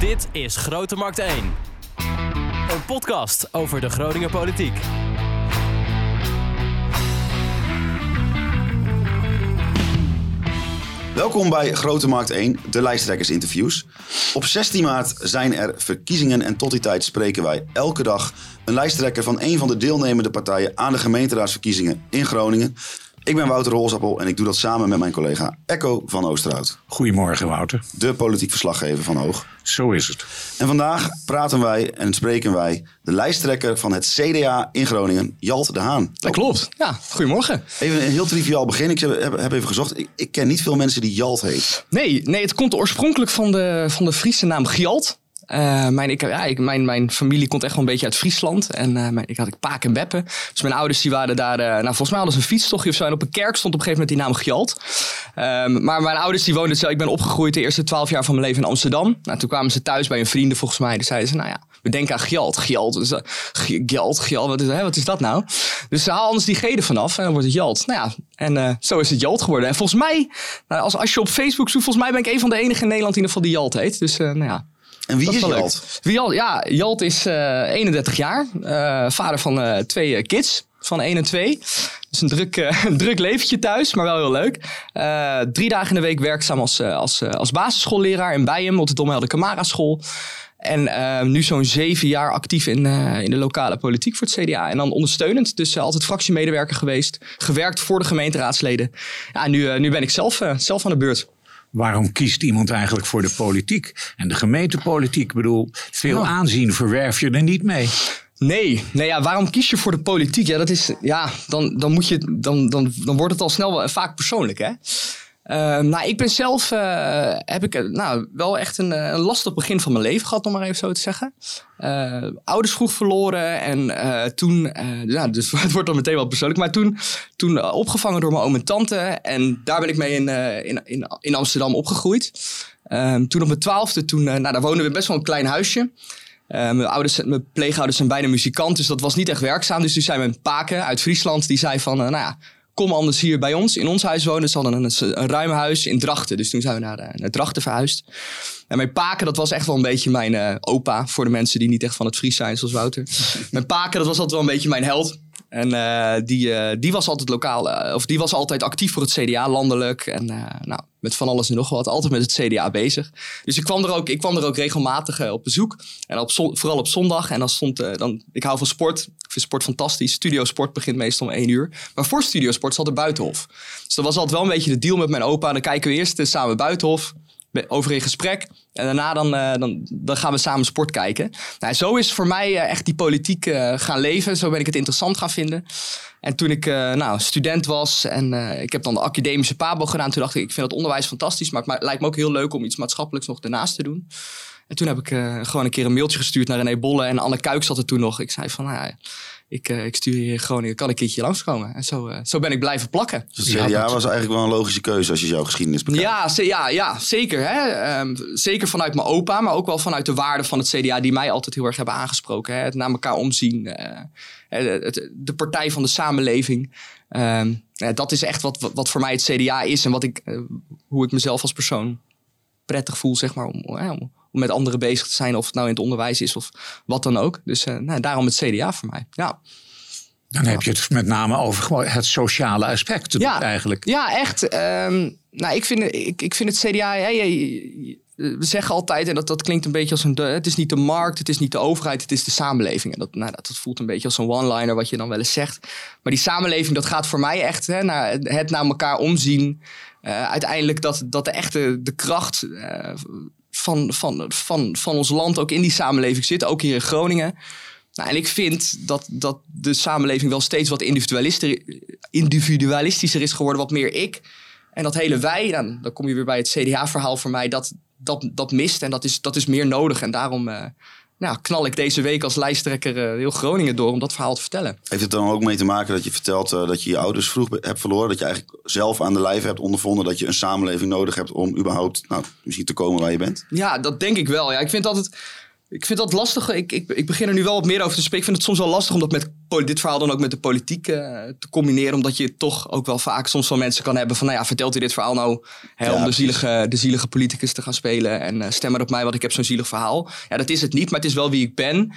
Dit is Grote Markt 1. Een podcast over de Groninger politiek. Welkom bij Grote Markt 1, de lijsttrekkersinterviews. Op 16 maart zijn er verkiezingen en tot die tijd spreken wij elke dag een lijsttrekker van een van de deelnemende partijen aan de gemeenteraadsverkiezingen in Groningen. Ik ben Wouter Rolsappel en ik doe dat samen met mijn collega Echo van Oosterhout, Goedemorgen, Wouter. de politiek verslaggever van Hoog. Zo is het. En vandaag praten wij en spreken wij de lijsttrekker van het CDA in Groningen, Jalt de Haan. Dat klopt. Ja, goedemorgen. Even een heel triviaal begin. Ik heb even gezocht. Ik, ik ken niet veel mensen die Jalt heet. Nee, nee, het komt oorspronkelijk van de, van de Friese naam Gjalt. Eh, mijn, ik, ja, ik, mijn, mijn familie komt echt wel een beetje uit Friesland. En eh, ik had ik Paak en. Dus mijn ouders die waren daar... eh, nou, volgens mij hadden ze een fietstochtje of zo. En op een kerk stond op een gegeven moment die naam Gjalt. Ehm, maar mijn ouders die woonden. Ik ben opgegroeid de eerste twaalf jaar van mijn leven in Amsterdam. Nou, toen kwamen ze thuis bij een vrienden volgens mij. Dus zeiden ze, nou ja, we denken aan Gjalt. Gjalt, dus, Gjalt, Gjalt, wat is, hè, wat is dat nou? Dus ze halen anders die G vanaf en dan wordt het Jalt. Nou ja, en zo is het Jalt geworden. En volgens mij, nou, als, als je op Facebook zoekt, volgens mij ben ik een van de enigen in Nederland die in ieder die Jalt heet. Dus nou ja, En wie dat is. Jalt? Wie Jalt? Ja, Jalt is eh 31 jaar. eh, vader van eh, twee eh, kids. Van 1 en 2. Dus een druk, eh, een druk leventje thuis, maar wel heel leuk. Eh, drie dagen in de week werkzaam als, eh, als, eh, als basisschoolleraar in Bijem op de Domhelde Camara school. En eh, nu zo'n zeven jaar actief in, eh, in de lokale politiek voor het CDA. En dan ondersteunend, dus eh, altijd fractiemedewerker geweest. Gewerkt voor de gemeenteraadsleden. Ja, nu, eh, nu ben ik zelf, eh, zelf aan de beurt. Waarom kiest iemand eigenlijk voor de politiek? En de gemeentepolitiek, ik bedoel, veel Ja. aanzien verwerf je er niet mee. Nee, nee ja, waarom kies je voor de politiek? Ja, dat is, ja dan, dan, moet je, dan, dan, dan wordt het al snel wel, vaak persoonlijk. Hè? Ehm, nou, ik ben zelf, eh, heb ik eh, nou, wel echt een, eh, een lastig begin van mijn leven gehad, om maar even zo te zeggen. Eh, ouders vroeg verloren en toen, ja, dus het wordt dan meteen wel persoonlijk, maar toen, toen opgevangen door mijn oom en tante en daar ben ik mee in, in, in, in Amsterdam opgegroeid. Ehm, toen op mijn twaalfde, toen, nou, daar woonden we best wel een klein huisje. Mijn, ouders, mijn pleegouders zijn beide muzikant, dus dat was niet echt werkzaam. Dus toen zei mijn paken uit Friesland, die zei van, nou ja, kom anders hier bij ons in ons huis wonen. Ze hadden een, een ruim huis in Drachten, dus toen zijn we naar, eh, naar Drachten verhuisd. En mijn paken, dat was echt wel een beetje mijn eh, opa, voor de mensen die niet echt van het Fries zijn, zoals Wouter. mijn paken, dat was altijd wel een beetje mijn held. En eh, die, eh, die was altijd lokaal, eh, of die was altijd actief voor het CDA, landelijk. En nou, met van alles en nog wat, altijd met het CDA bezig. Dus ik kwam er ook, ik kwam er ook regelmatig op bezoek. En op vooral op zondag. En dan stond, dan, ik hou van sport. Ik vind sport fantastisch. Studio Sport begint meestal om één uur. Maar voor Studio Sport zat de Buitenhof. Dus dat was altijd wel een beetje de deal met mijn opa. Dan kijken we eerst samen Buitenhof. Over in gesprek. En daarna dan, eh, dan, dan gaan we samen sport kijken. Nou, zo is voor mij eh, echt die politiek eh, gaan leven. Zo ben ik het interessant gaan vinden. En toen ik nou, student was en ik heb dan de academische PABO gedaan. Toen dacht ik, ik vind het onderwijs fantastisch. Maar het lijkt me ook heel leuk om iets maatschappelijks nog daarnaast te doen. En toen heb ik gewoon een keer een mailtje gestuurd naar René Bolle. En Anne Kuik zat er toen nog. Ik zei van, nou ja, ik, eh, ik stuur hier in Groningen. Kan ik een keertje langskomen? En zo, eh, zo ben ik blijven plakken. Dus het CDA was eigenlijk wel een logische keuze als je jouw geschiedenis bekijkt. Ja, ze- ja, ja zeker. Hè? Ehm, zeker vanuit mijn opa, maar ook wel vanuit de waarden van het CDA die mij altijd heel erg hebben aangesproken. Hè? Het naar elkaar omzien, eh, het- de partij van de samenleving. Ehm, ja, dat is echt wat, wat, wat voor mij het CDA is en wat ik, eh, hoe ik mezelf als persoon prettig voel, zeg maar, om, om, om met anderen bezig te zijn, of het nou in het onderwijs is of wat dan ook. Dus eh, nou, daarom het CDA voor mij. Ja. Dan heb je het met name over het sociale aspect Ja. eigenlijk. Ja, echt. Ehm, nou, ik vind, ik, ik vind het CDA. we zeggen altijd, en dat, dat klinkt een beetje als een. Het is niet de markt, het is niet de overheid, het is de samenleving. En dat, nou, dat, dat voelt een beetje als een one-liner wat je dan wel eens zegt. Maar die samenleving, dat gaat voor mij echt hè, naar het- het naar elkaar omzien. Eh, uiteindelijk dat, dat de echte de kracht eh, van, van, van, van ons land ook in die samenleving zit, ook hier in Groningen. Nou, en ik vind dat, dat de samenleving wel steeds wat individualistischer, is geworden, wat meer ik. En dat hele wij, dan, dan kom je weer bij het CDA-verhaal voor mij, dat, dat, dat mist en dat is, dat is meer nodig. En daarom eh, nou, knal ik deze week als lijsttrekker eh, heel Groningen door om dat verhaal te vertellen. Heeft het dan ook mee te maken dat je vertelt eh, dat je je ouders vroeg hebt verloren? Dat je eigenlijk zelf aan de lijve hebt ondervonden dat je een samenleving nodig hebt om überhaupt nou, misschien te komen waar je bent? Ja, dat denk ik wel. Ja, ik vind altijd. Ik vind dat lastig. Ik, ik, ik begin er nu wel wat meer over te spreken. Ik vind het soms wel lastig om dat met dit verhaal dan ook met de politiek eh, te combineren. Omdat je toch ook wel vaak soms wel mensen kan hebben van... Nou ja, vertelt u dit verhaal nou hè, Ja, om de zielige, de zielige politicus te gaan spelen. En eh, stem maar op mij, want ik heb zo'n zielig verhaal. Ja, dat is het niet, maar het is wel wie ik ben.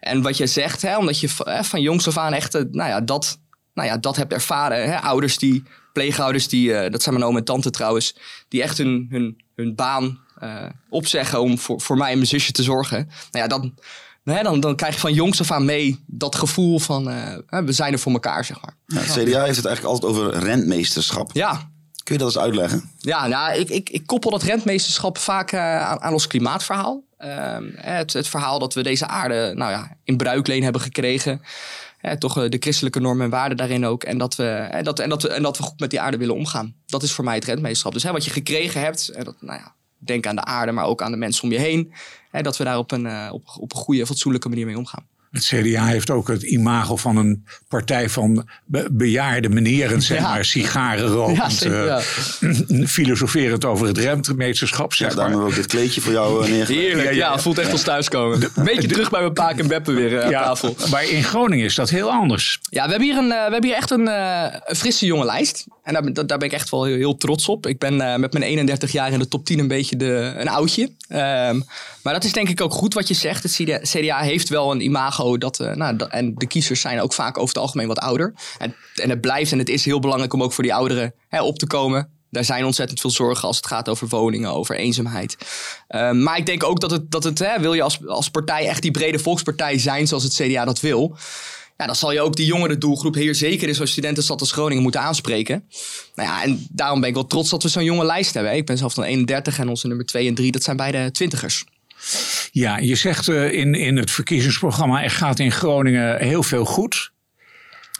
En wat jij zegt, hè, omdat je van, hè, van jongs af aan echt... eh, nou ja, dat, nou ja, dat hebt ervaren. Hè? Ouders die, pleegouders die... eh, dat zijn mijn oom en tante trouwens. Die echt hun, hun, hun baan eh, opzeggen om voor, voor mij en mijn zusje te zorgen. Nou ja, dan, hè, dan, dan krijg je van jongs af aan mee dat gevoel van... eh, we zijn er voor elkaar, zeg maar. Ja, het CDA heeft het eigenlijk altijd over rentmeesterschap. Ja, Kun je dat eens uitleggen? Ja, nou, ik, ik, ik koppel dat rentmeesterschap vaak eh, aan, aan ons klimaatverhaal. Ehm, het, het verhaal dat we deze aarde nou ja, in bruikleen hebben gekregen. Eh, toch eh, de christelijke normen en waarden daarin ook. En dat, we, en, dat, en, dat we, en dat we goed met die aarde willen omgaan. Dat is voor mij het rentmeesterschap. Dus hè, wat je gekregen hebt, en dat, nou ja, denk aan de aarde, maar ook aan de mensen om je heen. Hè, dat we daar op een, eh, op, op een goede, fatsoenlijke manier mee omgaan. Het CDA heeft ook het imago van een partij van be- bejaarde meneren, zeg Ja. maar, sigaren rokend, Ja, zeker, ja. eh, filosoferend over het rentmeesterschap, Ja, zeg maar. hebben we ook dit kleedje voor jou eh, neergelegd. Heerlijk, ja, voelt echt als thuiskomen. Een beetje terug bij mijn paak en beppen weer eh, aan tafel. maar in Groningen is dat heel anders. Ja, we hebben hier, een, we hebben hier echt een, een frisse jonge lijst. En daar, ben- daar ben ik echt wel heel, heel trots op. Ik ben met mijn 31 jaar in de top 10 een beetje de, een oudje. Ehm, maar dat is denk ik ook goed wat je zegt. Het CDA, heeft wel een imago. Dat, eh, nou, en de kiezers zijn ook vaak over het algemeen wat ouder. En, en het blijft en het is heel belangrijk om ook voor die ouderen hè, op te komen. Daar zijn ontzettend veel zorgen als het gaat over woningen, over eenzaamheid. Ehm, maar ik denk ook dat het, dat het hè, wil je als, als partij echt die brede volkspartij zijn zoals het CDA dat wil. Ja, dan zal je ook die jongere doelgroep hier zeker in zo'n studentenstad als Groningen moeten aanspreken. Nou ja, en daarom ben ik wel trots dat we zo'n jonge lijst hebben. Ik ben zelf dan 31 en onze nummer 2 en 3, dat zijn beide twintigers. Ja, je zegt eh, in, in het verkiezingsprogramma, er gaat in Groningen heel veel goed.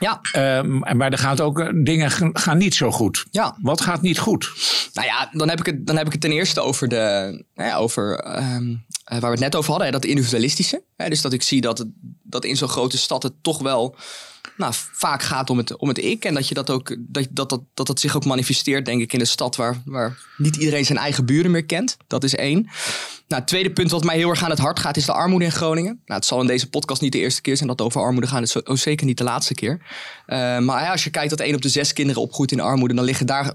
Ja, Ehm, maar er gaat ook eh, dingen gaan niet zo goed. ja. Wat gaat niet goed? Nou ja, dan heb ik het, dan heb ik het ten eerste over, de, nou ja, over ehm, eh, waar we het net over hadden, hè, dat individualistische. Hè, dus dat ik zie dat, het, dat in zo'n grote stad het toch wel nou, vaak gaat om het, om het ik. En dat, je dat, ook, dat, dat, dat, dat zich ook manifesteert, denk ik, in de stad waar, waar niet iedereen zijn eigen buren meer kent. Dat is één. Nou, het tweede punt wat mij heel erg aan het hart gaat, is de armoede in Groningen. Nou, het zal in deze podcast niet de eerste keer zijn dat over armoede gaat. Het is zeker niet de laatste keer. Eh, maar ja, als je kijkt dat één op de zes kinderen opgroeit in armoede, dan liggen daar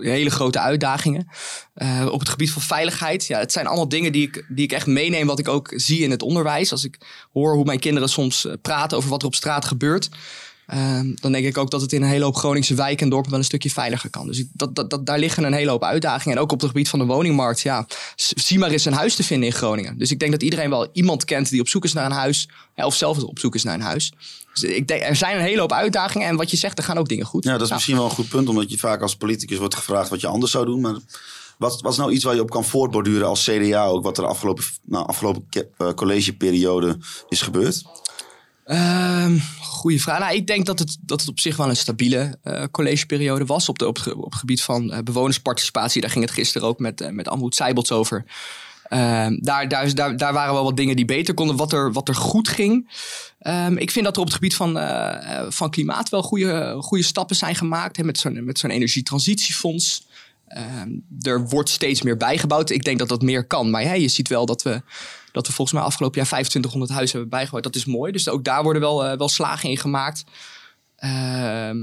hele grote uitdagingen. Eh, op het gebied van veiligheid. Ja, het zijn allemaal dingen die ik, die ik echt meeneem, wat ik ook zie in het onderwijs. Als ik hoor hoe mijn kinderen soms eh, praten over wat er op straat gebeurt. Ehm, dan denk ik ook dat het in een hele hoop Groningse wijken en dorpen wel een stukje veiliger kan. Dus dat, dat, dat, daar liggen een hele hoop uitdagingen. En ook op het gebied van de woningmarkt. Ja, zie maar eens een huis te vinden in Groningen. Dus ik denk dat iedereen wel iemand kent die op zoek is naar een huis. of zelf op zoek is naar een huis. Dus ik denk, er zijn een hele hoop uitdagingen. En wat je zegt, er gaan ook dingen goed. Ja, dat is Nou, misschien wel een goed punt, omdat je vaak als politicus wordt gevraagd wat je anders zou doen. Maar wat, wat is nou iets waar je op kan voortborduren als CDA ook, wat er de afgelopen, nou, afgelopen eh, collegeperiode is gebeurd? Ehm goeie vraag. Nou, ik denk dat het, dat het op zich wel een stabiele eh, collegeperiode was. Op, op, het- gebied van eh, bewonersparticipatie. Daar ging het gisteren ook met, uh, met over. Ehm, daar, daar, daar, waren wel wat dingen die beter konden. Wat er, wat er goed ging. Ehm, ik vind dat er op het gebied van, van klimaat wel goede, goede stappen zijn gemaakt. Met zo'n energietransitiefonds. Er wordt steeds meer bijgebouwd. Ik denk dat dat meer kan. Maar je ziet wel dat we, dat we volgens mij afgelopen jaar 2500 huizen hebben bijgebouwd. Dat is mooi. Dus ook daar worden wel, eh, wel slagen in gemaakt. Ehm,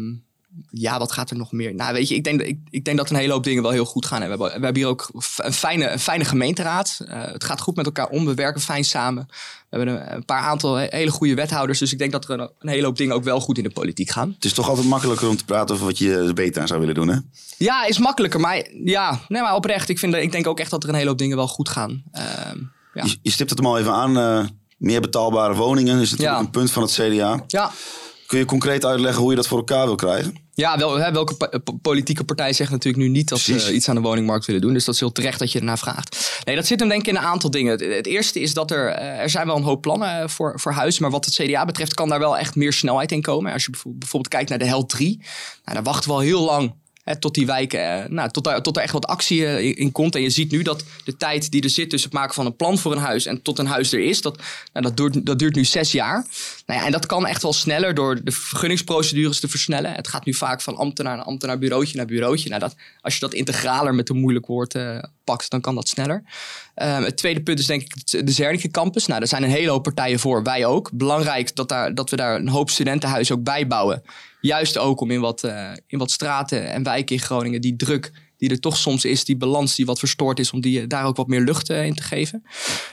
ja, wat gaat er nog meer? Nou, weet je, ik denk, dat- ik, ik denk dat een hele hoop dingen wel heel goed gaan. En we hebben, we hebben hier ook een fijne, een fijne gemeenteraad. Eh, het gaat goed met elkaar om. We werken fijn samen. We hebben een, een paar aantal he- hele goede wethouders. Dus ik denk dat er een, een hele hoop dingen ook wel goed in de politiek gaan. Het is toch altijd makkelijker om te praten over wat je er beter aan zou willen doen, hè? Ja, is makkelijker. Maar ja, nee, maar oprecht. Ik, vind, ik denk ook echt dat er een hele hoop dingen wel goed gaan. Ehm, ja. Je, je stipt het hem al even aan. eh, meer betaalbare woningen is natuurlijk Ja. een punt van het CDA. ja. Kun je concreet uitleggen hoe je dat voor elkaar wil krijgen? Ja, wel, hè, welke po- politieke partij zegt natuurlijk nu niet dat Precies. ze iets aan de woningmarkt willen doen. Dus dat is heel terecht dat je ernaar vraagt. Nee, dat zit hem denk ik in een aantal dingen. Het, het eerste is dat er, eh, er zijn wel een hoop plannen eh, voor, voor huizen. Maar wat het CDA betreft kan daar wel echt meer snelheid in komen. Als je bijvo- bijvoorbeeld kijkt naar de HELT 3. Nou, daar wachten we al heel lang. Tot die wijken, eh, nou, tot, tot er echt wat actie eh, in, komt. En je ziet nu dat de tijd die er zit tussen het maken van een plan voor een huis en tot een huis er is, dat, nou, dat, duurt, dat duurt nu zes jaar. Nou ja, en dat kan echt wel sneller door de vergunningsprocedures te versnellen. Het gaat nu vaak van ambtenaar naar ambtenaar, bureautje naar bureautje. Nou, dat, als je dat integraler met een moeilijk woord eh, pakt, dan kan dat sneller. Ehm, het tweede punt is denk ik de Zernike campus. Nou, daar zijn een hele hoop partijen voor, wij ook. Belangrijk dat, daar, dat we daar een hoop studentenhuizen ook bij bouwen. Juist ook om in wat, eh, in wat straten en wijken in Groningen die druk die er toch soms is, die balans die wat verstoord is, om die, eh, daar ook wat meer lucht eh, in te geven.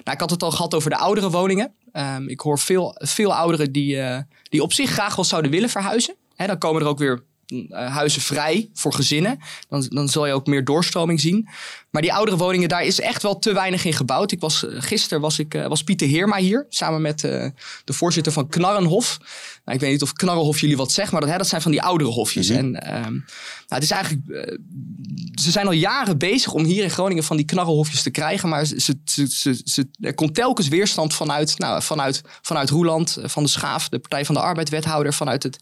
Nou, ik had het al gehad over de oudere woningen. Ehm, ik hoor veel, veel ouderen die, die op zich graag wel zouden willen verhuizen. Hè, dan komen er ook weer huizen vrij voor gezinnen. Dan, dan zal je ook meer doorstroming zien. Maar die oudere woningen, daar is echt wel te weinig in gebouwd. Ik was, eh, gisteren was, ik, eh, was Pieter Heerma hier, samen met eh, de voorzitter van Knarrenhof. Nou, ik weet niet of Knarrenhof jullie wat zegt, maar dat, hè, dat zijn van die oudere hofjes. En ehm, nou, het is eigenlijk, eh, ze zijn al jaren bezig om hier in Groningen van die knarrenhofjes te krijgen. Maar ze, ze, ze, ze- er komt telkens weerstand vanuit, nou, vanuit, vanuit Roeland, eh, van de Schaaf, de Partij van de Arbeid wethouder, vanuit het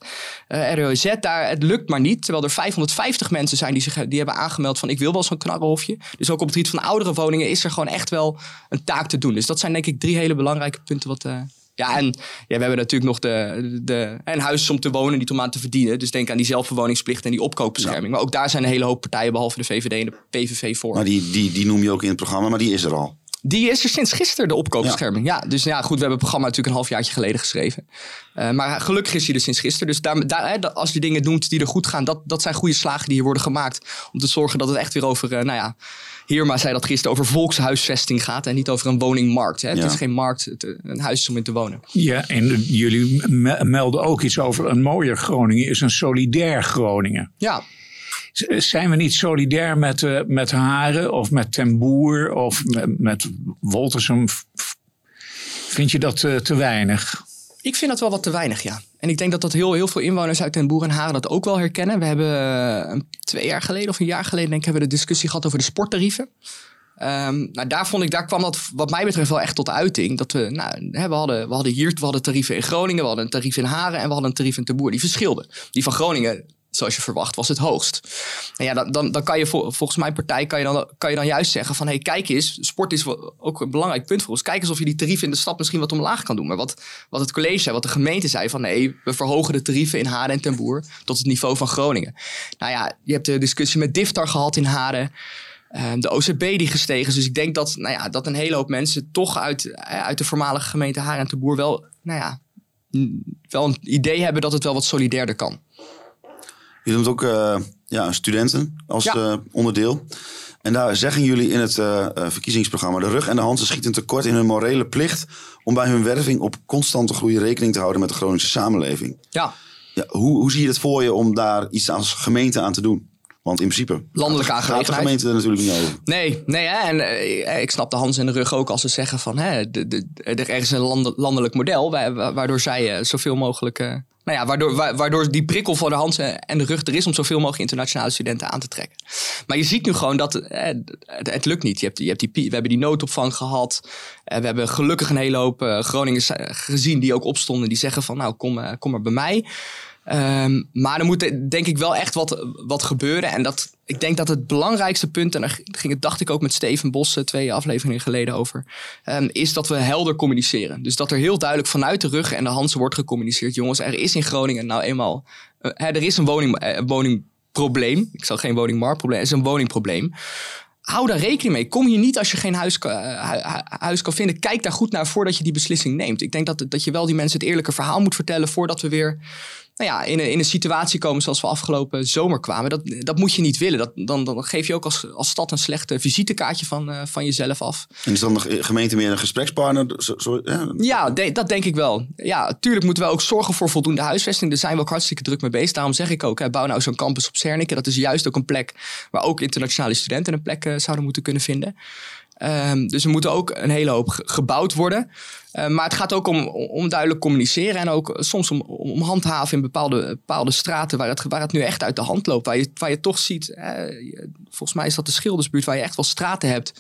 eh ROZ. Daar, het lukt maar niet. Terwijl er 550 mensen zijn die, zich, die hebben aangemeld van ik wil wel zo'n knarrenhofje. Dus ook op het gebied van oudere woningen is er gewoon echt wel een taak te doen. Dus dat zijn denk ik drie hele belangrijke punten wat... eh, ja, en ja, we hebben natuurlijk nog de, de, een huis om te wonen, niet om aan te verdienen. Dus denk aan die zelfverwoningsplicht en die opkoopbescherming. Maar ook daar zijn een hele hoop partijen, behalve de VVD en de PVV, voor. Maar die, die, die noem je ook in het programma, maar die is er al. Die is er sinds gisteren, de opkoopbescherming. Ja, dus ja, goed, we hebben het programma natuurlijk een halfjaartje geleden geschreven. Eh, maar gelukkig is hij er sinds gisteren. Dus daar, daar, hè, als je dingen noemt die er goed gaan, dat, dat zijn goede slagen die hier worden gemaakt. Om te zorgen dat het echt weer over, eh, nou ja, Hierma zei dat gisteren, over volkshuisvesting gaat en niet over een woningmarkt. Hè. Het is geen markt, het, eh, een huis is om in te wonen. Ja, en jullie me- melden ook iets over een mooier Groningen is een solidair Groningen. Ja, Zijn we niet solidair met, eh, met Haren of met Ten Boer of met, met Woltersum? Vind je dat eh, te weinig? Ik vind dat wel wat te weinig, ja. En ik denk dat dat heel, heel veel inwoners uit Den Boer en Haren dat ook wel herkennen. We hebben eh, twee jaar geleden of een jaar geleden denk ik, hebben we de discussie gehad over de sporttarieven. Ehm, nou, daar, vond ik, daar kwam dat wat mij betreft wel echt tot uiting. Dat we, nou, we, hadden, we hadden hier we hadden tarieven in Groningen, we hadden een tarief in Haren en we hadden een tarief in Den Boer. Die verschilden. Die van Groningen, zoals je verwacht, was het hoogst. Ja, dan, dan, dan kan je vol- volgens mijn partij kan je dan, kan je dan juist zeggen van... hey, kijk eens, sport is ook een belangrijk punt voor ons. Kijk eens of je die tarieven in de stad misschien wat omlaag kan doen. Maar wat, wat het college zei, wat de gemeente zei van... nee, we verhogen de tarieven in Haren en Ten Boer tot het niveau van Groningen. Nou ja, je hebt de discussie met Diftar gehad in Haren... Ehm, de OCB die gestegen is. Dus ik denk dat, nou ja, dat een hele hoop mensen toch uit, eh, uit de voormalige gemeente Haren en Boer wel, nou ja, wel een idee hebben dat het wel wat solidairder kan. Je noemt ook eh, ja, studenten als Ja. eh, onderdeel. En daar zeggen jullie in het eh, verkiezingsprogramma... de rug en de hand ze schieten tekort in hun morele plicht... om bij hun werving op constante groei rekening te houden... met de Groningse samenleving. Ja, Ja, hoe, hoe zie je het voor je om daar iets als gemeente aan te doen? Want in principe Landelijke gaat de gemeente er natuurlijk niet over. Nee, nee hè? en ik snap de Hans in de rug ook als ze zeggen van hè, de, de, er is een lande- landelijk model wa- wa- waardoor zij zoveel mogelijk, nou ja, waardoor, wa- waardoor die prikkel voor de Hans en de rug er is om zoveel mogelijk internationale studenten aan te trekken. Maar je ziet nu gewoon dat eh, het, het lukt niet. Je hebt, je hebt die, we hebben die noodopvang gehad. Eh, we hebben gelukkig een hele hoop eh, Groningers eh, gezien die ook opstonden. Die zeggen van nou kom, kom maar bij mij. Ehm, maar er moet denk ik wel echt wat, wat gebeuren. En dat, ik denk dat het belangrijkste punt, en daar ging het, dacht ik ook met Steven Bos eh, twee afleveringen geleden over, ehm, is dat we helder communiceren. Dus dat er heel duidelijk vanuit de rug en de Hansen wordt gecommuniceerd. Jongens, er is in Groningen nou eenmaal, eh, er is een woning, eh, woningprobleem. Ik zal geen woningmarktprobleem, er is een woningprobleem. Hou daar rekening mee. Kom hier niet als je geen huis, kan- hu- hu- huis kan vinden. Kijk daar goed naar voordat je die beslissing neemt. Ik denk dat, dat je wel die mensen het eerlijke verhaal moet vertellen voordat we weer nou ja, in, een, in een situatie komen zoals we afgelopen zomer kwamen. Dat, dat moet je niet willen. Dat, dan, dan geef je ook als, als stad een slecht eh, visitekaartje van, eh, van jezelf af. En is dan de gemeente meer een gesprekspartner? Zo, zo, ja. Ja, de- dat denk ik wel. Ja, tuurlijk moeten we ook zorgen voor voldoende huisvesting. Daar zijn we ook hartstikke druk mee bezig. Daarom zeg ik ook, hè, bouw nou zo'n campus op Cernike. Dat is juist ook een plek waar ook internationale studenten een plek eh, zouden moeten kunnen vinden. Ehm, dus er moet ook een hele hoop ge- gebouwd worden. Eh, maar het gaat ook om, om duidelijk communiceren. En ook soms om, om handhaven in bepaalde, bepaalde straten waar het, waar het nu echt uit de hand loopt. Waar je, waar je toch ziet, volgens mij is dat de Schildersbuurt, waar je echt wel straten hebt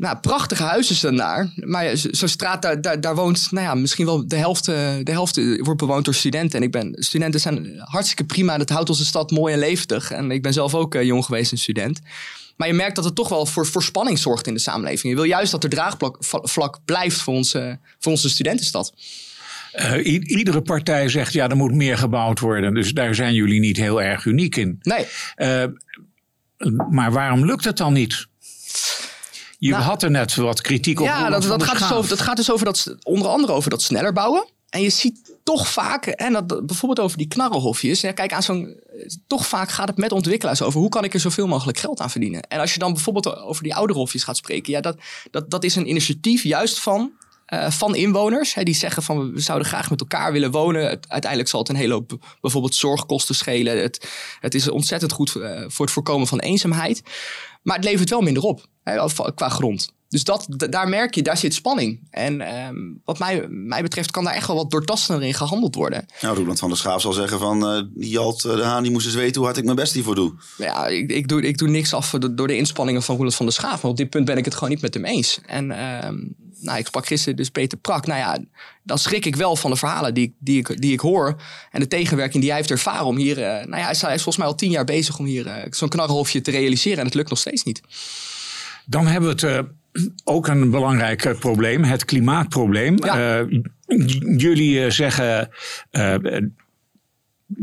nou, prachtige huizen staan daar. Maar zo'n straat, daar, daar, daar, woont nou ja, misschien wel de helft, eh, de helft eh, wordt bewoond door studenten. En ik ben, studenten zijn hartstikke prima. Dat houdt onze stad mooi en levendig. En ik ben zelf ook uh, jong geweest en student. Maar je merkt dat het toch wel voor, voor spanning zorgt in de samenleving. Je wil juist dat er draagvlak blijft voor onze, voor onze studentenstad. Uh, iedere partij zegt ja, er moet meer gebouwd worden. Dus daar zijn jullie niet heel erg uniek in. Nee. Uh, maar waarom lukt het dan niet? Je nou, had er net wat kritiek op. Ja, dat, dat, gaat dus over, dat gaat dus over dat, onder andere over dat sneller bouwen. En je ziet toch vaak, en dat, bijvoorbeeld over die knarrenhofjes. Ja, kijk, aan zo'n, toch vaak gaat het met ontwikkelaars over hoe kan ik er zoveel mogelijk geld aan verdienen. En als je dan bijvoorbeeld over die ouderhofjes gaat spreken, ja, dat, dat, dat is een initiatief juist van uh, van inwoners. Hè, die zeggen van we zouden graag met elkaar willen wonen. uiteindelijk zal het een hele hoop bijvoorbeeld zorgkosten schelen. Het, het is ontzettend goed uh, voor het voorkomen van eenzaamheid. Maar het levert wel minder op qua grond. Dus dat, daar merk je, daar zit spanning. En um, wat mij, mij betreft kan daar echt wel wat doortastender in gehandeld worden. Nou, Roland van der Schaaf zal zeggen van... Uh, Jalt de Haan die moest eens weten hoe hard ik mijn best hiervoor doe. Ja, ik, ik, doe, ik doe niks af door de inspanningen van Roland van der Schaaf. Maar op dit punt ben ik het gewoon niet met hem eens. En um, nou, ik sprak gisteren dus Peter Prak. Nou ja, dan schrik ik wel van de verhalen die, die, ik, die ik hoor. En de tegenwerking die hij heeft ervaren om hier... Uh, nou ja, hij is, hij is volgens mij al tien jaar bezig om hier uh, zo'n knarrenhofje te realiseren. En het lukt nog steeds niet. Dan hebben we het ook een belangrijk eh, probleem, het klimaatprobleem. Ja. Uh, jullie eh, zeggen.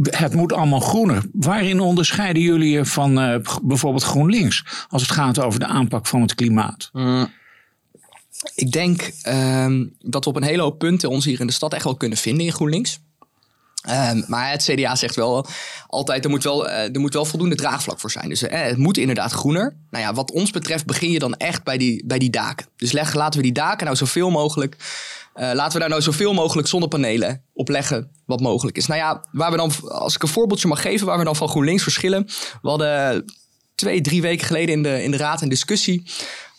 Het moet allemaal groener. Waarin onderscheiden jullie je van uh, bijvoorbeeld GroenLinks als het gaat over de aanpak van het klimaat? Mm. Ik denk uh, dat we op een hele hoop punten ons hier in de stad echt wel kunnen vinden in GroenLinks. Um, maar het CDA zegt wel altijd, er moet wel, uh, er moet wel voldoende draagvlak voor zijn. Dus uh, het moet inderdaad groener. Nou ja, wat ons betreft begin je dan echt bij die, bij die daken. Dus leg, laten we die daken nou zoveel mogelijk... Uh, laten we daar nou zoveel mogelijk zonnepanelen op leggen wat mogelijk is. Nou ja, waar we dan, als ik een voorbeeldje mag geven... waar we dan van GroenLinks verschillen... We hadden twee, drie weken geleden in de, in de raad een discussie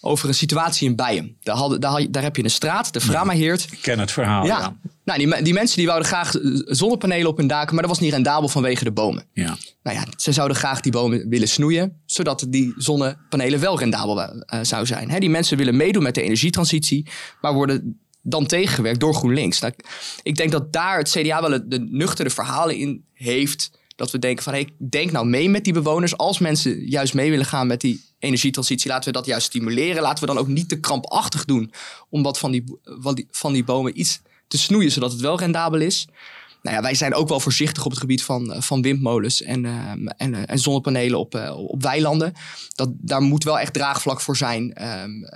over een situatie in Bijen. Daar, hadden, daar, daar heb je een straat, de Framaheert. Ik ken het verhaal, ja. Nou, die, die mensen die wouden graag zonnepanelen op hun daken, maar dat was niet rendabel vanwege de bomen. Ja. Nou ja, ze zouden graag die bomen willen snoeien, zodat die zonnepanelen wel rendabel uh, zou zijn. He, die mensen willen meedoen met de energietransitie, maar worden dan tegengewerkt door GroenLinks. Nou, ik denk dat daar het CDA wel de nuchtere verhalen in heeft dat we denken van, hey, denk nou mee met die bewoners. Als mensen juist mee willen gaan met die energietransitie, laten we dat juist stimuleren. Laten we dan ook niet te krampachtig doen om wat van die, van die, van die bomen iets te snoeien, zodat het wel rendabel is. Nou ja, wij zijn ook wel voorzichtig op het gebied van, eh, van windmolens en, uh, en, uh, en zonnepanelen op, op weilanden. Dat, daar moet wel echt draagvlak voor zijn um,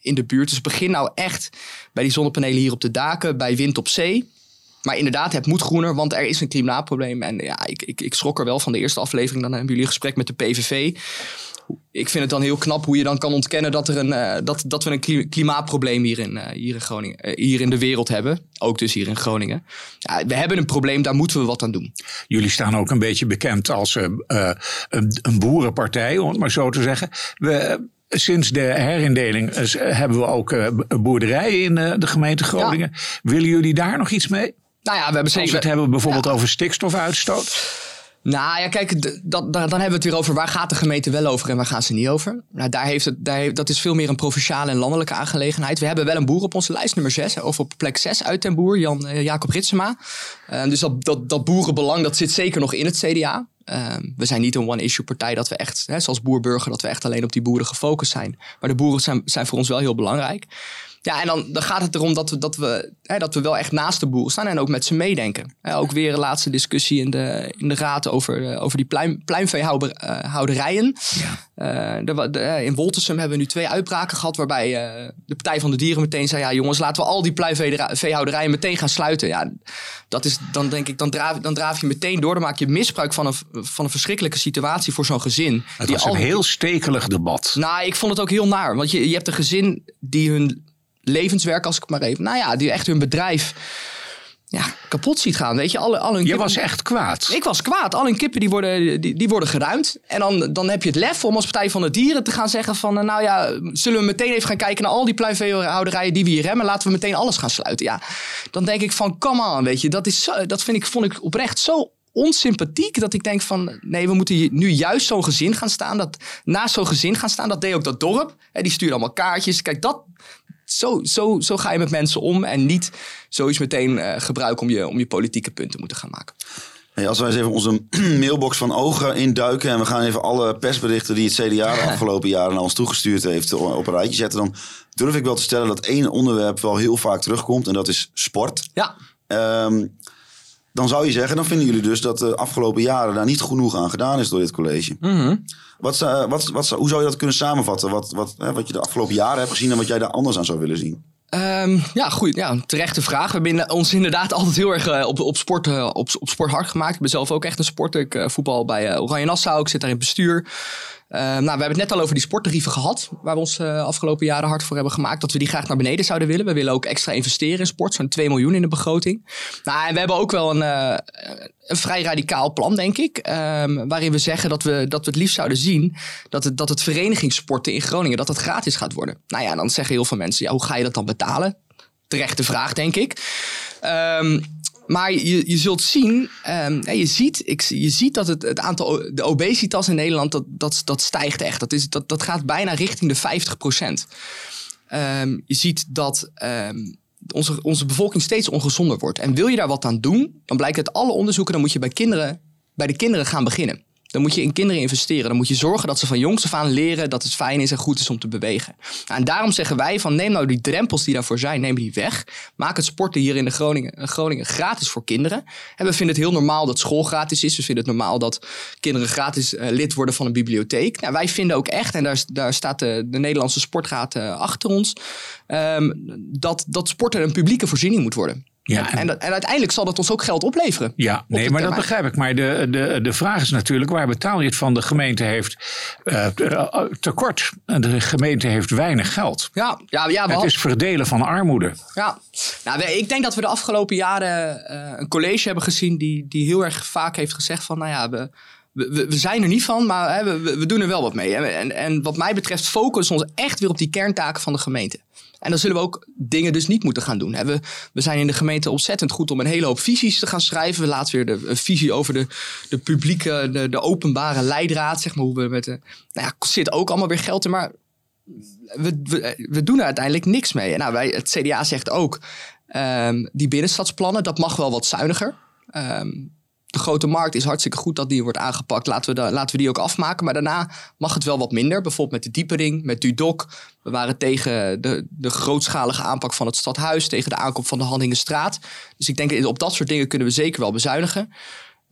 in de buurt. Dus begin nou echt bij die zonnepanelen hier op de daken, bij wind op zee. Maar inderdaad, het moet groener, want er is een klimaatprobleem. En ja, ik, ik, ik schrok er wel van de eerste aflevering. Dan hebben jullie gesprek met de PVV. Ik vind het dan heel knap hoe je dan kan ontkennen dat, er een, uh, dat, dat we een klimaatprobleem hier in, uh, hier, in Groningen, uh, hier in de wereld hebben. Ook dus hier in Groningen. Ja, we hebben een probleem, daar moeten we wat aan doen. Jullie staan ook een beetje bekend als een, een boerenpartij, om het maar zo te zeggen. We, Sinds de herindeling hebben we ook boerderijen in de gemeente Groningen. Ja. Willen jullie daar nog iets mee? Nou ja, we hebben zeker... Als we het hebben bijvoorbeeld over stikstofuitstoot. Nou ja, kijk, dat, dan hebben we het weer over waar gaat de gemeente wel over en waar gaan ze niet over. Nou, daar heeft het, daar heeft, dat is veel meer een provinciale en landelijke aangelegenheid. We hebben wel een boer op onze lijst, nummer 6, of op plek 6 uit ten boer, Jan, uh, Jacob Ritsema. Uh, dus dat, dat, dat boerenbelang, dat zit zeker nog in het CDA. Uh, we zijn niet een one-issue partij dat we echt, hè, zoals boerburger, dat we echt alleen op die boeren gefocust zijn. Maar de boeren zijn, zijn voor ons wel heel belangrijk. Ja, en dan, dan gaat het erom dat we, dat, we, hè, dat we wel echt naast de boeren staan en ook met ze meedenken. ook weer een laatste discussie in de, in de raad over, uh, over die pluim, pluimveehouderijen. Ja. Uh, de, de, uh, in Woltersum hebben we nu twee uitbraken gehad waarbij de Partij van de Dieren meteen zei... ja jongens, laten we al die pluimveehouderijen meteen gaan sluiten. Ja, dat is, dan denk ik, dan draaf, dan draaf je meteen door. Dan maak je misbruik van een, van een verschrikkelijke situatie voor zo'n gezin. Het was een heel stekelig debat. Nou, ik vond het ook heel naar. Want je, je hebt een gezin die hun levenswerk, als ik maar even. Nou ja, die echt hun bedrijf ja, kapot ziet gaan. Weet je, alle, alle hun je was echt kwaad. Ik was kwaad. Al hun kippen die worden, die, die worden geruimd. En dan, dan heb je het lef om als Partij van de Dieren te gaan zeggen van... nou ja, zullen we meteen even gaan kijken naar al die pluimveehouderijen die we hier hebben. Laten we meteen alles gaan sluiten. Ja, dan denk ik van, come on, weet je. Dat, is zo, dat vind ik, vond ik oprecht zo onsympathiek dat ik denk van nee, we moeten nu juist zo'n gezin gaan staan. Dat, naast zo'n gezin gaan staan, dat deed ook dat dorp. Hè, die stuurde allemaal kaartjes. Kijk, dat, zo, zo, zo ga je met mensen om en niet zoiets meteen uh, gebruiken om je, om je politieke punten moeten gaan maken. Hey, als wij eens even onze mailbox van ogen induiken en we gaan even alle persberichten die het CDA de afgelopen jaren naar ons toegestuurd heeft op een rijtje zetten, dan durf ik wel te stellen dat één onderwerp wel heel vaak terugkomt en dat is sport. Ja. Um, dan zou je zeggen, dan vinden jullie dus dat de afgelopen jaren daar niet genoeg aan gedaan is door dit college. Mm -hmm. wat, wat, wat, hoe zou je dat kunnen samenvatten? Wat, wat, hè, wat je de afgelopen jaren hebt gezien en wat jij daar anders aan zou willen zien? Um, ja, goed. Ja, terechte vraag. We hebben ons inderdaad altijd heel erg uh, op, op, sport, uh, op, op sport hard gemaakt. Ik ben zelf ook echt een sporter. Ik uh, voetbal bij Oranje Nassau. Ik zit daar in het bestuur. Uh, nou, we hebben het net al over die sporttarieven gehad, waar we ons uh, afgelopen jaren hard voor hebben gemaakt. Dat we die graag naar beneden zouden willen. We willen ook extra investeren in sport, zo'n 2 miljoen in de begroting. Nou, en we hebben ook wel een, uh, een vrij radicaal plan, denk ik. Um, waarin we zeggen dat we, dat we het liefst zouden zien dat het, dat het verenigingssporten in Groningen dat het gratis gaat worden. Nou ja, dan zeggen heel veel mensen, ja, hoe ga je dat dan betalen? Terechte vraag, denk ik. Um, maar je, je zult zien, um, je, ziet ik, je ziet dat het, het aantal, de obesitas in Nederland, dat, dat, dat stijgt echt. Dat, is, dat, dat gaat bijna richting de 50 procent. Um, je ziet dat um, onze, onze bevolking steeds ongezonder wordt. En wil je daar wat aan doen, dan blijkt uit alle onderzoeken, dan moet je bij, kinderen, bij de kinderen gaan beginnen. Dan moet je in kinderen investeren. Dan moet je zorgen dat ze van jongs af aan leren dat het fijn is en goed is om te bewegen. Nou, en daarom zeggen wij van neem nou die drempels die daarvoor zijn, neem die weg. Maak het sporten hier in de Groningen, Groningen gratis voor kinderen. En we vinden het heel normaal dat school gratis is. We vinden het normaal dat kinderen gratis uh, lid worden van een bibliotheek. Nou, wij vinden ook echt, en daar, daar staat de, de Nederlandse Sportraad uh, achter ons, um, dat, dat sporten een publieke voorziening moet worden. Ja, en, en, en, uiteindelijk zal dat ons ook geld opleveren. Ja, nee, maar dat begrijp ik. Maar de, de, de vraag is natuurlijk, waar betaal je het van? De gemeente heeft uh, tekort. En de gemeente heeft weinig geld. Ja, ja, ja het is verdelen van armoede. Ja, nou, ik denk dat we de afgelopen jaren uh, een college hebben gezien die, die heel erg vaak heeft gezegd van, nou ja, we, we, we, zijn er niet van, maar hè, we, we, doen er wel wat mee. En, en wat mij betreft focussen we ons echt weer op die kerntaken van de gemeente. En dan zullen we ook dingen dus niet moeten gaan doen. We, we zijn in de gemeente ontzettend goed om een hele hoop visies te gaan schrijven. We laten weer de, een visie over de, de publieke, de, openbare leidraad, zeg maar. Hoe we met de, nou ja, zit ook allemaal weer geld in, maar we, we, we doen er uiteindelijk niks mee. En nou, wij, het CDA zegt ook, um, die binnenstadsplannen, dat mag wel wat zuiniger. Um, de grote markt is hartstikke goed dat die wordt aangepakt. Laten we, de, laten we die ook afmaken. Maar daarna mag het wel wat minder. Bijvoorbeeld met de diepering, met Dudok. We waren tegen de, de grootschalige aanpak van het stadhuis. Tegen de aankomst van de Hanningenstraat. Dus ik denk op dat soort dingen kunnen we zeker wel bezuinigen.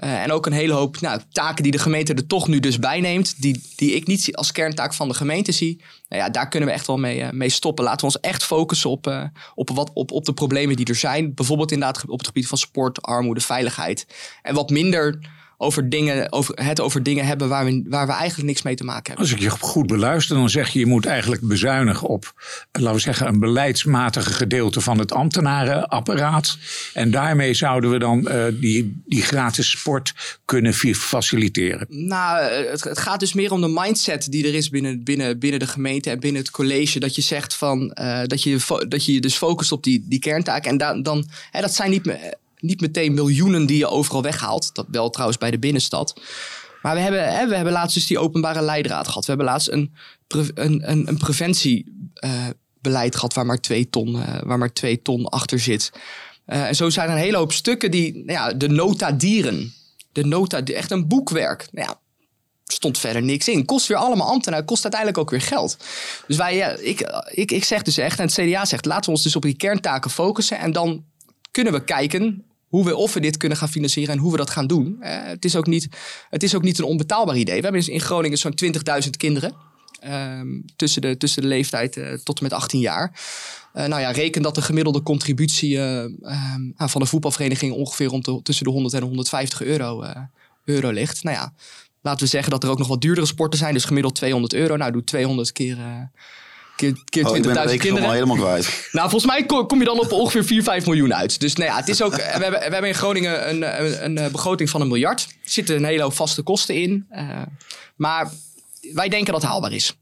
Uh, en ook een hele hoop nou, taken die de gemeente er toch nu dus bij neemt. Die, die ik niet als kerntaak van de gemeente zie. Nou ja, daar kunnen we echt wel mee, uh, mee stoppen. Laten we ons echt focussen op, uh, op, wat, op, op de problemen die er zijn. Bijvoorbeeld inderdaad op het gebied van sport, armoede, veiligheid. En wat minder over dingen, over, het over dingen hebben waar we, waar we eigenlijk niks mee te maken hebben. Als ik je goed beluister, dan zeg je je moet eigenlijk bezuinigen op, laten we zeggen, een beleidsmatige gedeelte van het ambtenarenapparaat. En daarmee zouden we dan uh, die, die gratis sport kunnen faciliteren. Nou, het, het, gaat dus meer om de mindset die er is binnen, binnen, binnen de gemeente en binnen het college. Dat je zegt van uh, dat, je, dat je je dus focust op die, die kerntaak. En da, dan, hè, dat zijn niet meer niet meteen miljoenen die je overal weghaalt. Dat wel trouwens bij de binnenstad. Maar we hebben, hè, we hebben laatst dus die openbare leidraad gehad. We hebben laatst een, een, een, preventiebeleid uh, gehad waar maar twee ton, uh, waar maar twee ton achter zit. Uh, en zo zijn er een hele hoop stukken die, nou ja, de nota dieren. De nota, echt een boekwerk. Nou ja, stond verder niks in. Kost weer allemaal ambtenaren, kost uiteindelijk ook weer geld. Dus wij, ja, ik, ik, ik zeg dus echt, en het CDA zegt, laten we ons dus op die kerntaken focussen. En dan kunnen we kijken hoe we, of we dit kunnen gaan financieren en hoe we dat gaan doen. Het, is ook niet, het is ook niet een onbetaalbaar idee. We hebben dus in Groningen zo'n 20.000 kinderen. Um, tussen, de, tussen de leeftijd uh, tot en met 18 jaar. Uh, nou ja, reken dat de gemiddelde contributie um, van de voetbalvereniging ongeveer rond tussen de 100 en 150 euro, euro ligt. Nou ja, laten we zeggen dat er ook nog wat duurdere sporten zijn. Dus gemiddeld 200 euro. Nou, doe 200 keer keer, keer 20.000 oh, kinderen. helemaal kwijt. Nou, volgens mij kom, je dan op ongeveer 4, 5 miljoen uit. Dus nou ja, het is ook, we, hebben, we hebben in Groningen een, een, een, eh, begroting van een miljard. Er zitten een hele hoop vaste kosten in. Uh, maar wij denken dat het haalbaar is.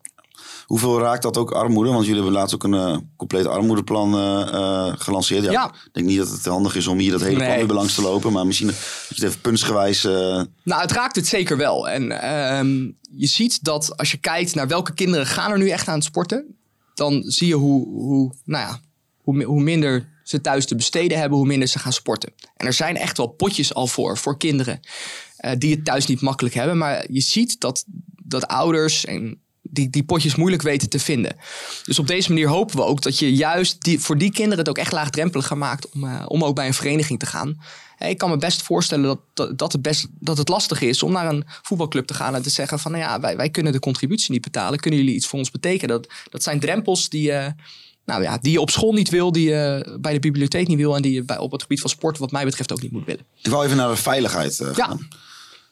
Hoeveel raakt dat ook armoede? Want jullie hebben laatst ook een uh, compleet armoedeplan uh, uh, gelanceerd. Ja, Ja. Ik denk niet dat het handig is om hier dat hele plan weer langs te lopen. Maar misschien dat je het even puntsgewijs... eh, Nou, het raakt het zeker wel. En ehm, je ziet dat als je kijkt naar welke kinderen gaan er nu echt aan het sporten, dan zie je hoe, hoe, nou ja, hoe, hoe minder ze thuis te besteden hebben, hoe minder ze gaan sporten. En er zijn echt wel potjes al voor, voor kinderen eh, die het thuis niet makkelijk hebben. Maar je ziet dat, dat ouders en die, die potjes moeilijk weten te vinden. Dus op deze manier hopen we ook dat je juist die, voor die kinderen het ook echt laagdrempeliger maakt om, eh, om ook bij een vereniging te gaan. Ik kan me best voorstellen dat, dat, het best, dat het lastig is om naar een voetbalclub te gaan en te zeggen van nou ja, wij, wij kunnen de contributie niet betalen. Kunnen jullie iets voor ons betekenen? Dat, dat zijn drempels die, eh, nou ja, die je op school niet wil, die je bij de bibliotheek niet wil en die je bij, op het gebied van sport wat mij betreft ook niet moet willen. Ik wou even naar de veiligheid eh, Ja. gaan.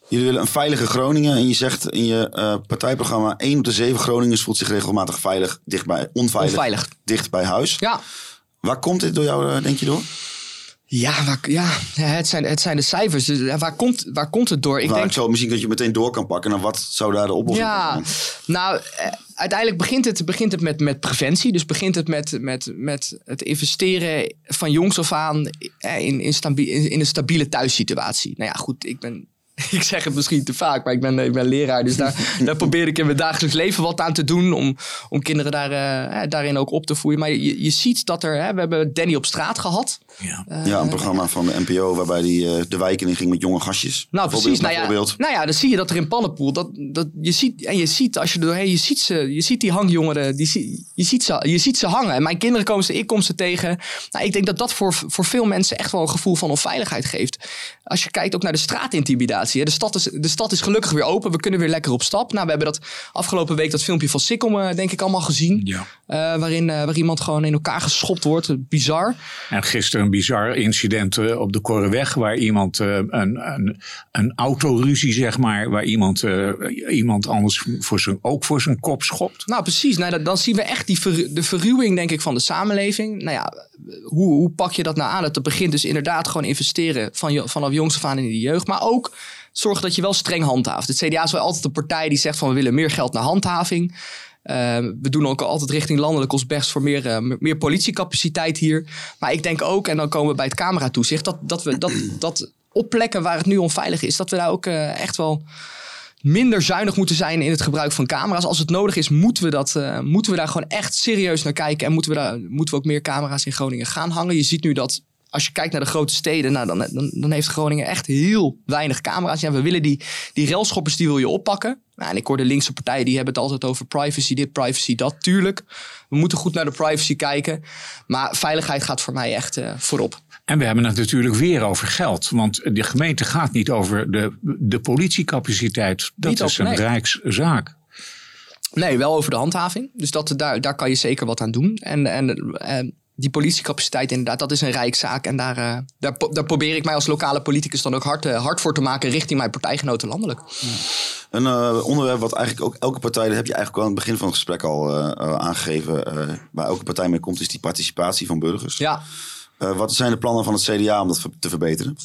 Jullie willen een veilige Groningen. En je zegt in je eh, partijprogramma... 1 op de 7 Groningers voelt zich regelmatig veilig, dichtbij, onveilig, Onveilig. dicht bij huis. Ja, Waar komt dit door jou, denk je door? Ja, waar, ja het, zijn, het zijn de cijfers. Dus, waar, komt, waar komt het door? Ik Nou, denk zou misschien dat je meteen door kan pakken. naar wat zou daar de oplossing Ja, zijn? nou, eh, uiteindelijk begint het, begint het met, met preventie. Dus begint het met, met, met het investeren van jongs af aan eh, in, in, stabi- in, in een stabiele thuissituatie. Nou ja, goed, ik ben. Ik zeg het misschien te vaak, maar ik ben, ik ben leraar. Dus daar, daar probeer ik in mijn dagelijks leven wat aan te doen. Om, om kinderen daar, eh, eh, daarin ook op te voeden. Maar je, je ziet dat er. Hè, we hebben Danny op straat gehad. Ja. ja, een programma van de NPO waarbij die eh, de wijken in ging met jonge gastjes. Nou, precies. Nou ja, Bijvoorbeeld. nou ja, dan zie je dat er in Pallenpoel, dat, dat je ziet, en je ziet als je er doorheen, je ziet ze, je ziet die hangjongeren, die, zie- je, ziet ze, je ziet ze hangen. En mijn kinderen komen ze, ik kom ze tegen. Nou, ik denk dat dat voor, voor veel mensen echt wel een gevoel van onveiligheid geeft. Als je kijkt ook naar de straatintimidatie. Hè. De, stad is, de stad is gelukkig weer open, we kunnen weer lekker op stap. Nou, we hebben dat afgelopen week dat filmpje van Sikkom, eh, denk ik, allemaal gezien. Ja. Eh, waarin, eh, waar iemand gewoon in elkaar geschopt wordt. Bizar. En gisteren een bizar incident op de Korreweg, waar iemand een, een, een autoruzie, zeg maar, waar iemand, iemand anders voor zijn, ook voor zijn kop schopt. Nou, precies. Nou, dat- dan zien we echt die ver- de verruwing, denk ik, van de samenleving. Nou ja, hoe, hoe pak je dat nou aan? Dat begint dus inderdaad gewoon investeren van, vanaf jongs af aan in de jeugd. Maar ook zorgen dat je wel streng handhaaft. Het CDA is wel altijd een partij die zegt van we willen meer geld naar handhaving. Eh, we doen ook altijd richting landelijk ons best voor meer, eh, meer politiecapaciteit hier. Maar ik denk ook, en dan komen we bij het cameratoezicht, dat, dat we dat, dat op plekken waar het nu onveilig is, dat we daar ook eh, echt wel minder zuinig moeten zijn in het gebruik van camera's. Als het nodig is, moeten we, dat, eh, moeten we daar gewoon echt serieus naar kijken. En moeten we, daar, moeten we ook meer camera's in Groningen gaan hangen. Je ziet nu dat als je kijkt naar de grote steden, nou, dan, dan, dan heeft Groningen echt heel weinig camera's. Ja, we willen die, die railschoppers, die wil je oppakken. Nou, en ik hoor de linkse partijen, die hebben het altijd over privacy dit, privacy dat. Tuurlijk, we moeten goed naar de privacy kijken. Maar veiligheid gaat voor mij echt eh, voorop. En we hebben het natuurlijk weer over geld. Want de gemeente gaat niet over de, de politiecapaciteit. Dat Niet is een nee. rijkszaak. Nee, wel over de handhaving. Dus dat, daar, daar kan je zeker wat aan doen. En, en, en die politiecapaciteit inderdaad, dat is een rijkszaak. En daar, eh, daar, daar probeer ik mij als lokale politicus dan ook hard, eh, hard voor te maken richting mijn partijgenoten landelijk. Een eh, onderwerp wat eigenlijk ook elke partij, dat heb je eigenlijk al aan het begin van het gesprek al aangegeven, waar elke partij mee komt, is die participatie van burgers. Ja, wat zijn de plannen van het CDA om dat te verbeteren?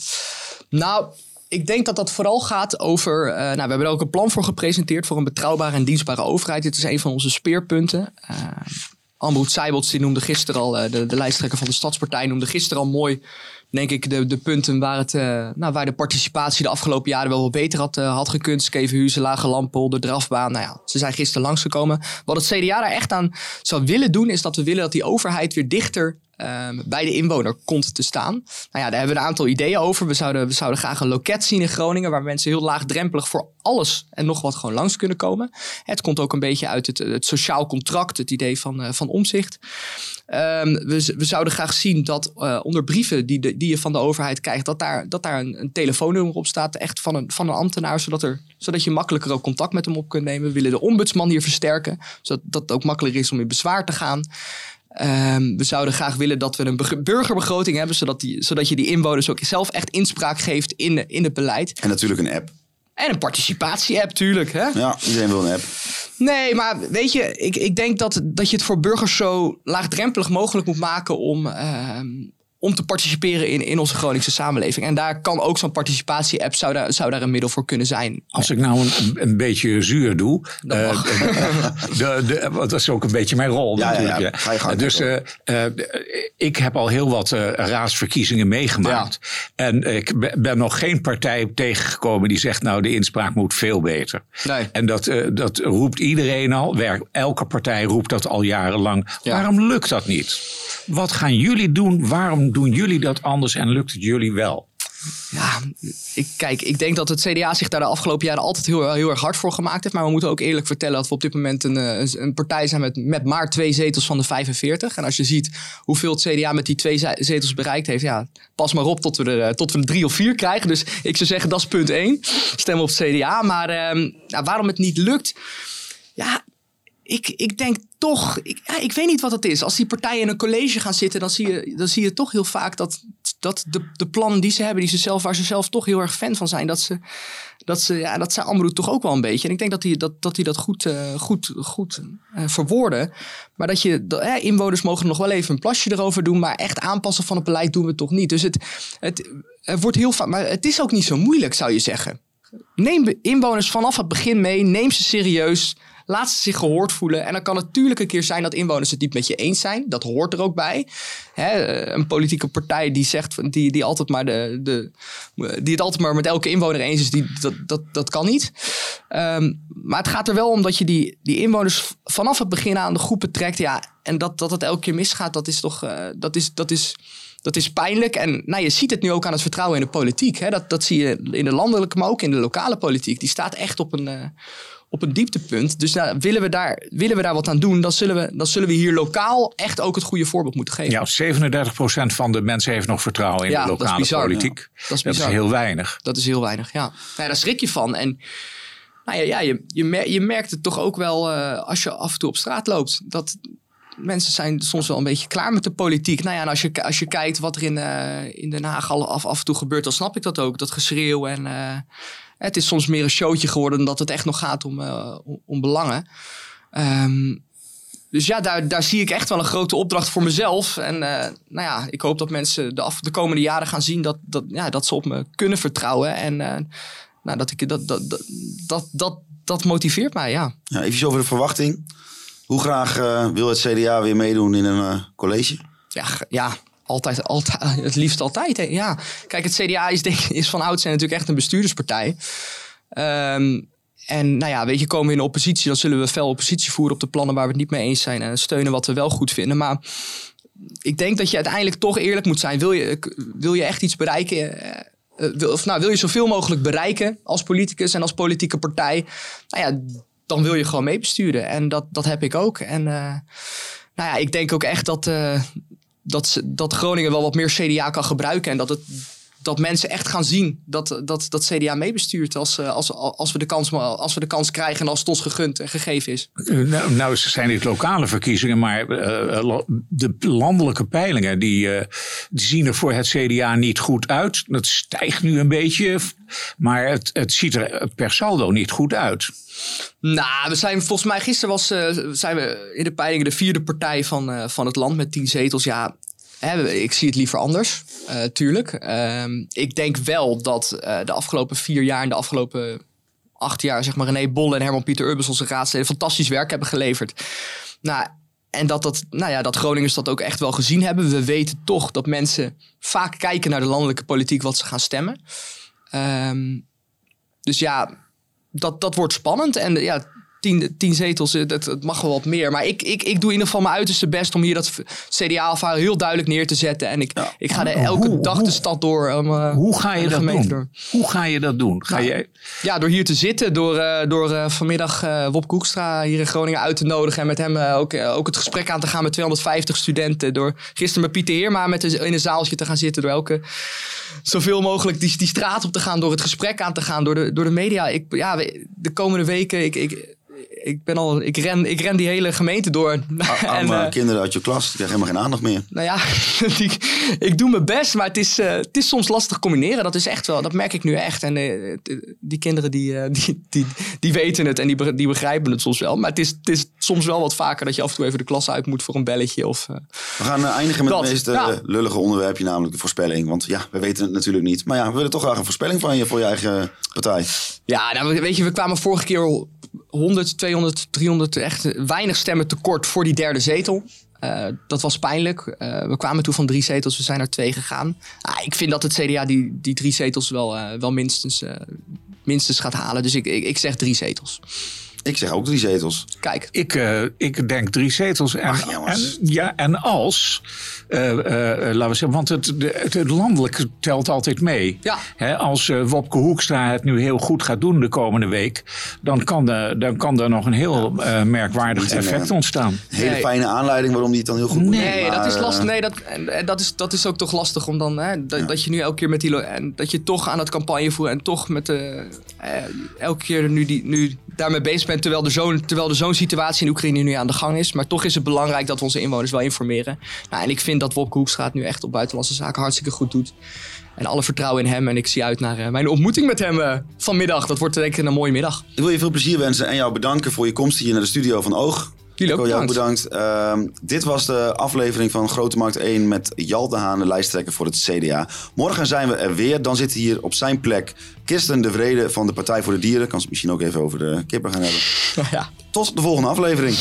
nou, ik denk dat dat vooral gaat over. nou, we hebben er ook een plan voor gepresenteerd voor een betrouwbare en dienstbare overheid. Dit is een van onze speerpunten. Uh, Amroet Seibels die noemde gisteren al, eh, de, de lijsttrekker van de Stadspartij, noemde gisteren al mooi, denk ik, de, de punten waar, het, eh, nou, waar de participatie de afgelopen jaren wel wat beter had, eh, had gekund. Skevenhuizen, Lage Lampel, de drafbaan. Nou ja, ze zijn gisteren langsgekomen. Wat het CDA daar echt aan zou willen doen, is dat we willen dat die overheid weer dichter ehm, bij de inwoner komt te staan. Nou ja, daar hebben we een aantal ideeën over. We zouden, we zouden graag een loket zien in Groningen, waar mensen heel laagdrempelig voor alles en nog wat gewoon langs kunnen komen. Het komt ook een beetje uit het, het sociaal contract, het idee van, eh, van omzicht. Ehm, we, we zouden graag zien dat eh, onder brieven die, die je van de overheid krijgt, dat daar, dat daar een, een telefoonnummer op staat, echt van een, van een ambtenaar, zodat, er, zodat je makkelijker ook contact met hem op kunt nemen. We willen de ombudsman hier versterken, zodat dat ook makkelijker is om in bezwaar te gaan. Ehm, we zouden graag willen dat we een beg- burgerbegroting hebben, zodat, die, zodat je die inwoners ook zelf echt inspraak geeft in, in het beleid. En natuurlijk een app. En een participatie-app, tuurlijk. Hè? Ja, iedereen wil een app. Nee, maar weet je, ik, ik denk dat, dat je het voor burgers zo laagdrempelig mogelijk moet maken om, ehm, om te participeren in, in onze Groningse samenleving. En daar kan ook zo'n participatie-app zou daar, zou daar een middel voor kunnen zijn. Als ik nou een, een beetje zuur doe, uh, de, de, want dat is ook een beetje mijn rol Ja, natuurlijk. ja. Ga je gang, dus eh, eh, ik heb al heel wat eh, raadsverkiezingen meegemaakt. En ik be- ben nog geen partij tegengekomen die zegt nou de inspraak moet veel beter. Nee. En dat, eh, dat roept iedereen al. Elke partij roept dat al jarenlang. Ja. Waarom lukt dat niet? Wat gaan jullie doen? Waarom doen jullie dat anders en lukt het jullie wel? Ja, ik, kijk, ik denk dat het CDA zich daar de afgelopen jaren altijd heel, heel erg hard voor gemaakt heeft. Maar we moeten ook eerlijk vertellen dat we op dit moment een, eh, een, partij zijn met, met maar twee zetels van de 45. En als je ziet hoeveel het CDA met die twee ze- zetels bereikt heeft, ja, pas maar op tot we, er, eh, tot we er drie of vier krijgen. Dus ik zou zeggen, dat is punt één. Stemmen op het CDA. Maar ehm, waarom het niet lukt, ja, ik, ik denk toch, ik, ik weet niet wat het is. Als die partijen in een college gaan zitten, dan zie je, dan zie je toch heel vaak dat, dat de, de plannen die ze hebben, die ze zelf, waar ze zelf toch heel erg fan van zijn, dat ze, dat ze, ja, dat zijn Amroet toch ook wel een beetje. En ik denk dat die dat, dat, die dat goed, eh, goed, goed eh, verwoorden. Maar dat je, dat, inwoners mogen nog wel even een plasje erover doen, maar echt aanpassen van het beleid doen we toch niet. Dus het, het, het wordt heel vaak, maar het is ook niet zo moeilijk, zou je zeggen. Neem inwoners vanaf het begin mee. Neem ze serieus. Laat ze zich gehoord voelen. En dan kan het natuurlijk een keer zijn dat inwoners het niet met je eens zijn. Dat hoort er ook bij. Hè, eh, een politieke partij die zegt die, die altijd maar de, de die het altijd maar met elke inwoner eens is, die, dat, dat, dat kan niet. Ehm, maar het gaat er wel om dat je die, die inwoners vanaf het begin aan de groepen trekt. Ja, en dat, dat het elke keer misgaat, dat is toch. eh, dat is, dat is, dat is pijnlijk. En nou, je ziet het nu ook aan het vertrouwen in de politiek. Hè? Dat, dat zie je in de landelijke, maar ook in de lokale politiek. Die staat echt op een, eh, op een dieptepunt. Dus nou, willen, we daar, willen we daar wat aan doen, dan zullen, we, dan zullen we hier lokaal echt ook het goede voorbeeld moeten geven. Ja, 37% van de mensen heeft nog vertrouwen in Ja, de dat is lokale bizar, politiek. ja. Dat is heel weinig. Dat is heel weinig, ja. Nou daar schrik je van. En nou ja, ja je, je, mer- je merkt het toch ook wel eh, als je af en toe op straat loopt. Dat mensen zijn soms wel een beetje klaar met de politiek. Nou ja, en als je, als je kijkt wat er in, eh, in Den Haag al af, af en toe gebeurt, dan snap ik dat ook. Dat geschreeuw en eh, het is soms meer een showtje geworden dan dat het echt nog gaat om, eh, om, belangen. Ehm, dus ja, daar, daar zie ik echt wel een grote opdracht voor mezelf. En eh, nou ja, ik hoop dat mensen de, af, de komende jaren gaan zien dat, dat, ja, dat ze op me kunnen vertrouwen. En eh, nou, dat, ik, dat, dat, dat, dat, dat, dat motiveert mij, ja. Ja, even over de verwachting. Hoe graag wil het CDA weer meedoen in een college? Ja, ja altijd, altijd, het liefst altijd. Ja. Kijk, het CDA is, denk, is van oudsher natuurlijk echt een bestuurderspartij. Ehm, en nou ja, weet je, komen we in de oppositie, dan zullen we fel oppositie voeren op de plannen waar we het niet mee eens zijn. En steunen wat we wel goed vinden. Maar ik denk dat je uiteindelijk toch eerlijk moet zijn. Wil je, wil je echt iets bereiken? eh, eh, wil, of nou, wil je zoveel mogelijk bereiken als politicus en als politieke partij? Nou ja, dan wil je gewoon meebesturen. En dat, dat heb ik ook. En eh, nou ja, ik denk ook echt dat, dat, dat Groningen wel wat meer CDA kan gebruiken. En dat, het, dat mensen echt gaan zien dat, dat, dat CDA meebestuurt. Als, eh, als, als, we de kans, als we de kans krijgen en als het ons gegund en gegeven is. Eh, Nou, nou zijn dit lokale verkiezingen, maar eh, de landelijke peilingen die, die zien er voor het CDA niet goed uit. Dat stijgt nu een beetje, maar het, het ziet er per saldo niet goed uit. Nou, we zijn volgens mij gisteren was, zijn we in de peilingen de vierde partij van, van het land met tien zetels. Ja, ik zie het liever anders, eh, tuurlijk. Ehm, ik denk wel dat eh, de afgelopen vier jaar en de afgelopen acht jaar, zeg maar, René Bolle en Herman Pieter Ubbers, onze raadsleden, fantastisch werk hebben geleverd. Nou, en dat, dat, nou ja, dat Groningers dat ook echt wel gezien hebben. We weten toch dat mensen vaak kijken naar de landelijke politiek wat ze gaan stemmen. Ehm, dus ja, dat, dat wordt spannend. En ja, tien, tien zetels, eh, dat, dat mag wel wat meer. Maar ik, ik, ik doe in ieder geval mijn uiterste best om hier dat CDA-verhaal heel duidelijk neer te zetten. En ik, ik ga er elke Hoe- dag hoe- de stad door. Eh, Hoe ga je de dat gemeente doen? door. Hoe ga je dat doen? Ga Nou, jij, Ja, door hier te zitten, door, eh, door vanmiddag eh Wop Koekstra hier in Groningen uit te nodigen. En met hem ook, ook het gesprek aan te gaan met 250 studenten. Door gisteren met Pieter Heerma met de, in een zaaltje te gaan zitten. Door elke zoveel mogelijk die, die straat op te gaan. Door het gesprek aan te gaan. Door de, door de media. Ik, ja, de komende weken, ik, ik, ik, ben al, ik, ren, ik ren die hele gemeente door. Arme en, eh, kinderen uit je klas, die krijgen helemaal geen aandacht meer. nou ja, die, ik doe mijn best, maar het is, eh, het is soms lastig combineren. Dat is echt wel, dat merk ik nu echt. En eh, die kinderen die, die, die, die weten het en die, die begrijpen het soms wel. Maar het is, het is soms wel wat vaker dat je af en toe even de klas uit moet voor een belletje. Of, We gaan eindigen met Dat, het meest ja. lullige onderwerpje, namelijk de voorspelling. Want ja, we weten het natuurlijk niet. Maar ja, we willen toch graag een voorspelling van je voor je eigen partij. Ja, nou, weet je, we kwamen vorige keer 100, 200, 300, echt weinig stemmen tekort voor die derde zetel. Eh, dat was pijnlijk. Eh, we kwamen toen van drie zetels, we zijn naar twee gegaan. Ah, ik vind dat het CDA die, die drie zetels wel, eh, wel minstens, eh, minstens gaat halen. Dus ik, ik, ik zeg drie zetels. Ik zeg ook drie zetels. Kijk, Ik, eh, ik denk drie zetels. En, Ach, jongens. en, ja, en als, laten we zeggen, want het, het, het landelijke telt altijd mee. Ja. Als eh, Wopke Hoekstra het nu heel goed gaat doen de komende week, dan kan, de, dan kan er nog een heel eh, merkwaardig een, effect eh, ontstaan. Een hele Nee. fijne aanleiding waarom die het dan heel goed moet doen. Nee, dat is eh, lastig. Nee, dat, dat, is, dat is ook toch lastig om dan. Hè, dat, dat je nu elke keer met die. En dat je toch aan het campagne voeren. En toch met de. eh, elke keer nu, die, nu daarmee bezig bent. Terwijl er zo'n terwijl zo'n situatie in Oekraïne nu aan de gang is. Maar toch is het belangrijk dat we onze inwoners wel informeren. Nou, en ik vind dat Wopke het nu echt op buitenlandse zaken hartstikke goed doet. En alle vertrouwen in hem. En ik zie uit naar eh, mijn ontmoeting met hem eh, vanmiddag. Dat wordt denk ik een mooie middag. Ik wil je veel plezier wensen en jou bedanken voor je komst hier naar de studio van Oog. Jullie ook bedankt. bedankt. Ehm, dit was de aflevering van Grote Markt 1 met Jal de Haan, de lijsttrekker voor het CDA. Morgen zijn we er weer. Dan zit hier op zijn plek Kirsten de Vrede van de Partij voor de Dieren. Kan ze misschien ook even over de kippen gaan hebben. ja. Tot de volgende aflevering.